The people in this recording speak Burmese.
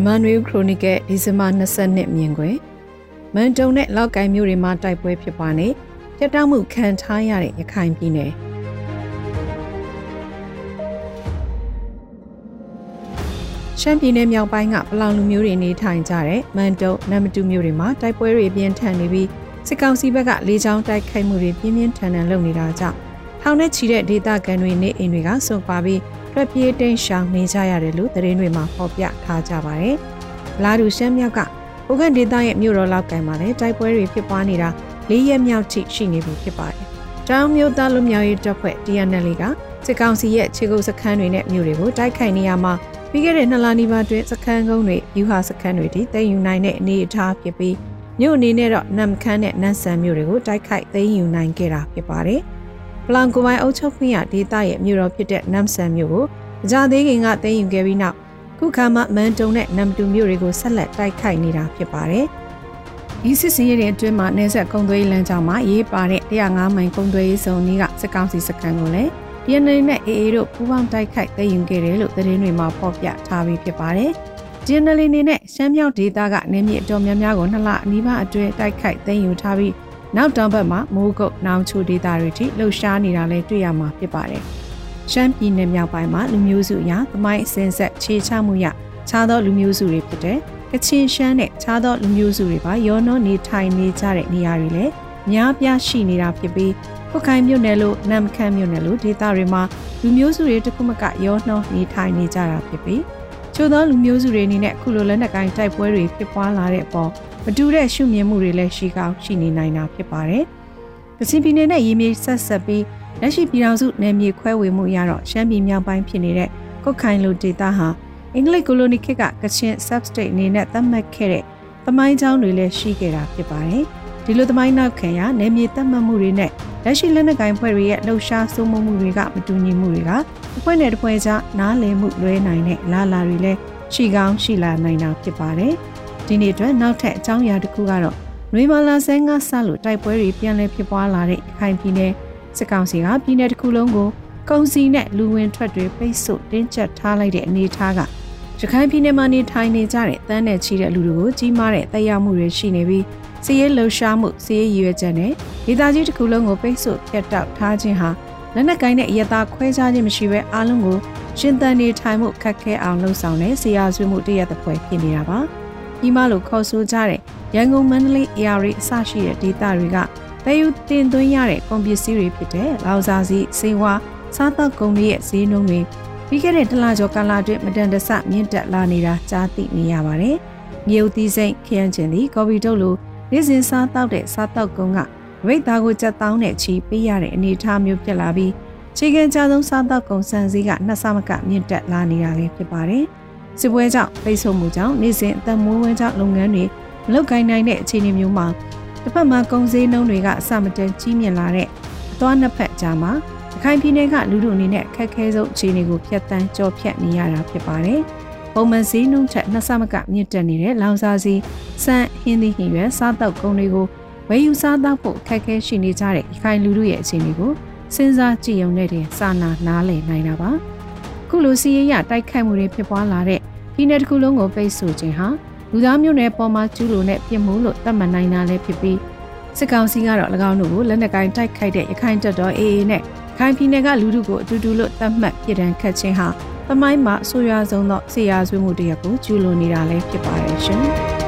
မြန်မာနွေခရိုနီကယ်ဒီဇင်ဘာ22မြင်ကွယ်မန်တုံနဲ့လောက်ကိုင်မြို့တွေမှာတိုက်ပွဲဖြစ်ပွားနေပြတ်တောက်မှုခံထားရတဲ့ရခိုင်ပြည်နယ်ရှမ်းပြည်နယ်မြောက်ပိုင်းကပလောင်လူမျိုးတွေနေထိုင်ကြတဲ့မန်တုံနမတူမြို့တွေမှာတိုက်ပွဲတွေပြင်းထန်နေပြီးစစ်ကောင်စီဘက်ကလေကြောင်းတိုက်ခိုက်မှုတွေပြင်းပြင်းထန်ထန်လုပ်နေတာကြောင့်ထောင်နဲ့ချီတဲ့ဒေသခံတွေနေအိမ်တွေကစုံပါပြီး ထွက်ပြေးတိမ်းရှောင်နေကြရတယ်လို့သတင်းတွေမှာဖော်ပြထားကြပါတယ်။လာဒူရှမ်းမြောက်ကပိုကန်ဒေသရဲ့မြို့တော်လောက်ကန်မှာလည်းတိုက်ပွဲတွေဖြစ်ပွားနေတာ၄ရက်မြောက်ထိရှိနေပြီဖြစ်ပါတယ်။တောင်မြို့သားလူမျိုးရေးတပ်ဖွဲ့ TNL ကစစ်ကောင်စီရဲ့ခြေကုပ်စခန်းတွေနဲ့မြို့တွေကိုတိုက်ခိုက်နေရမှာပြီးခဲ့တဲ့နှစ်လနီးပါးတွင်စခန်းကုန်းတွေယူဟာစခန်းတွေတည်သိမ်းယူနိုင်တဲ့အနေအထားဖြစ်ပြီးမြို့အနေနဲ့တော့နမ်ခမ်းနဲ့နန်းဆန်မြို့တွေကိုတိုက်ခိုက်သိမ်းယူနိုင်ခဲ့တာဖြစ်ပါတယ်။ပ လောင်ကိုပိုင်းအုပ်ချုပ်ခွင့်ရဒေသရဲ့မြို့တော်ဖြစ်တဲ့နမ်ဆန်မြို့ကိုအကြသေးခင်ကသိမ်းယူခဲ့ပြီးနောက်ခုခါမှမန်တုံနဲ့နမ်တူမြို့တွေကိုဆက်လက်တိုက်ခိုက်နေတာဖြစ်ပါတယ်။ဒီစစ်စင်ရတဲ့အတွင်းမှာနေဆက်ကုံသွေးလမ်းကြောင်းမှာရေးပါတဲ့105မိုင်ကုံသွေးစုံကြီးကစစ်ကောင်စီစခန်းကိုလည်း DNA နဲ့ AA တို့ပူးပေါင်းတိုက်ခိုက်သိမ်းယူခဲ့တယ်လို့သတင်းတွေမှာဖော်ပြထားပြီးဖြစ်ပါတယ်။ DNA အနေနဲ့ရှမ်းမြောက်ဒေသကနေမြေအတော်များများကိုနှစ်လအနီးပါးအတွင်းတိုက်ခိုက်သိမ်းယူထားပြီး နောက်တောင်ဘက်မှာမိုးကုတ်နောင်ချိုဒေသတွေထိလှုပ်ရှားနေတာလည်းတွေ့ရမှာဖြစ်ပါတယ်။ရှမ်းပြည်နယ်မြောက်ပိုင်းမှာလူမျိုးစုအရာသမိုင်းအစဉ်ဆက်ခြေချမှုရခြားသောလူမျိုးစုတွေဖြစ်တဲ့ကချင်ရှမ်းနဲ့ခြားသောလူမျိုးစုတွေပါရောနှောနေထိုင်နေကြတဲ့နေရာတွေလည်းများပြားရှိနေတာဖြစ်ပြီးခုခိုင်မြို့နယ်လို့နမ်ခမ်းမြို့နယ်လို့ဒေသတွေမှာလူမျိုးစုတွေတခုမကရောနှောနေထိုင်နေကြတာဖြစ်ပြီး ချို့သောလူမျိုးစုတွေအနေနဲ့ခုလိုလက်နက်ကိုင်တိုက်ပွဲတွေဖြစ်ပွားလာတဲ့အပေါ်မတူတဲ့ရှုမြင်မှုတွေလည်းရှိကောင်းရှိနေနိုင်တာဖြစ်ပါတယ်။ကချင်ပြည်နယ်နဲ့ရေမြေဆက်ဆက်ပြီးလက်ရှိပြည်ထောင်စုနယ်မြေခွဲဝေမှုရတော့ရှမ်းပြည်မြောက်ပိုင်းဖြစ်နေတဲ့ကုတ်ခိုင်လိုဒေသဟာအင်္ဂလိပ်ကိုလိုနီခေတ်ကကချင် substate အနေနဲ့သတ်မှတ်ခဲ့တဲ့သမိုင်းကြောင်းတွေလည်းရှိခဲ့တာဖြစ်ပါတယ်။ ဒီလိုသမိုင်းနောက်ခံရနယ်မြေသတ်မှတ်မှုတွေနဲ့လက်ရှိလက်နက်ကိုင်ဖွဲ့တွေရဲ့လှုပ်ရှားစိုးမိုးမှုတွေကမတူညီမှုတွေကအဖွဲ့နဲ့တစ်ဖွဲ့ကြားနားလည်မှုလွဲနိုင်တဲ့လာလာတွေလည်းရှိကောင်းရှိလာနိုင်တာဖြစ်ပါတယ်။ဒီနေ့အတွက်နောက်ထပ်အကြောင်းအရာတစ်ခုကတော့နွေမာလာဆန်းကစလို့တိုက်ပွဲတွေပြန်လည်ဖြစ်ပွားလာတဲ့ရခိုင်ပြည်နယ်စစ်ကောင်စီကပြည်နယ်တစ်ခုလုံးကိုကုန်စည်နဲ့လူဝင်ထွက်တွေပိတ်ဆို့တင်းကျပ်ထားလိုက်တဲ့အနေအထားကရခိုင်ပြည်နယ်မှာနေထိုင်နေကြတဲ့တန်းနဲ့ချီတဲ့လူတွေကိုကြီးမားတဲ့သက်ရောက်မှုတွေရှိနေပြီး စီးရဲလှုပ်ရှားမှုစီးရဲရည်ရွယ်ချက်နဲ့ဒေသကြီးတစ်ခုလုံးကိုပိတ်ဆို့ဖျက်တောက်ထားခြင်းဟာလက်နက်ကိုင်းတဲ့အရသာခွဲခြားခြင်းမရှိဘဲအားလုံးကိုရှင်သန်နေထိုင်မှုခက်ခဲအောင်လှုံ့ဆော်တဲ့ဆရာဆွေးမှုတရက်တစ်ဖွဲဖြစ်နေတာပါ။ပြီးမှလို့ခေါ်ဆိုကြတဲ့ရန်ကုန်မန္တလေးအေရီအစရှိတဲ့ဒေသတွေကတည်ယူတင်သွင်းရတဲ့ကုန်ပစ္စည်းတွေဖြစ်တဲ့လောက်စားစီစေဝါစားသောက်ကုန်တွေရဲ့ဈေးနှုန်းတွေပြီးခဲ့တဲ့တလကျော်ကာလအတွင်းမတန်တဆမြင့်တက်လာနေတာကြားသိနေရပါတယ်။မြေဥသီးစိတ်ခရမ်းကျင်သည်ကော်ပီတုတ်လို နေ့စဉ်စားတောက်တဲ့စားတောက်ကုန်ကဝိတ်သားကိုကြက်တောင်းနဲ့ချီပေးရတဲ့အနေအထားမျိုးဖြစ်လာပြီးခြေကကြဆုံးစားတောက်ကုန်စံစည်းကနှစ်ဆမကမြင့်တက်လာနေတာလည်းဖြစ်ပါတယ်။စစ်ပွဲကြောင့်ပိတ်ဆို့မှုကြောင့်နေ့စဉ်အသက်မွေးဝမ်းကြောင်းလုပ်ငန်းတွေမလုပ်ကိုင်နိုင်တဲ့အခြေအနေမျိုးမှာတစ်ဖက်မှာကုန်စည်နှုန်းတွေကအစမတန်ကြီးမြင့်လာတဲ့အသွားနှစ်ဖက်ကြားမှာအခိုင်ပြည်နယ်ကလူလူအနေနဲ့အခက်အခဲဆုံးအခြေအနေကိုဖျက်ဆီးကြော်ဖြတ်နေရတာဖြစ်ပါတယ်။ ပုံမှန်စည်းနှုန်းထက်နှစ်ဆမကမြင့်တက်နေတဲ့လောင်စာစီစံဟင်းသီးဟင်းရွက်စားတောက်ကုန်တွေကိုဝယ်ယူစားတောက်ဖို့အခက်အခဲရှိနေကြတဲ့ခိုင်လူလူရဲ့အခြေအနေကိုစဉ်းစားကြည့်ရုံနဲ့တင်စာနာနားလည်နိုင်တာပါ။ခုလိုစီးရဲရတိုက်ခိုက်မှုတွေဖြစ်ပွားလာတဲ့ပြည်နယ်တစ်ခုလုံးကိုပိတ်ဆို့ခြင်းဟာလူသားမျိုးနွယ်ပေါ်မှာကျူးလွန်တဲ့ပြစ်မှုလို့သတ်မှတ်နိုင်တာလည်းဖြစ်ပြီးစစ်ကောင်စီကတော့၎င်းတို့ကိုလက်နက်ကိုင်တိုက်ခိုက်တဲ့ရခိုင်တပ်တော် AA နဲ့ခိုင်ပြည်နယ်ကလူထုကိုအတူတူလို့သတ်မှတ်ပြည်တံခတ်ခြင်းဟာ သမိုင်းမှာအဆိုးရွားဆုံးသောဆေးရဆွေးမှုတရက်ကိုကျူးလွန်နေတာလည်းဖြစ်ပါတယ်ရှင်။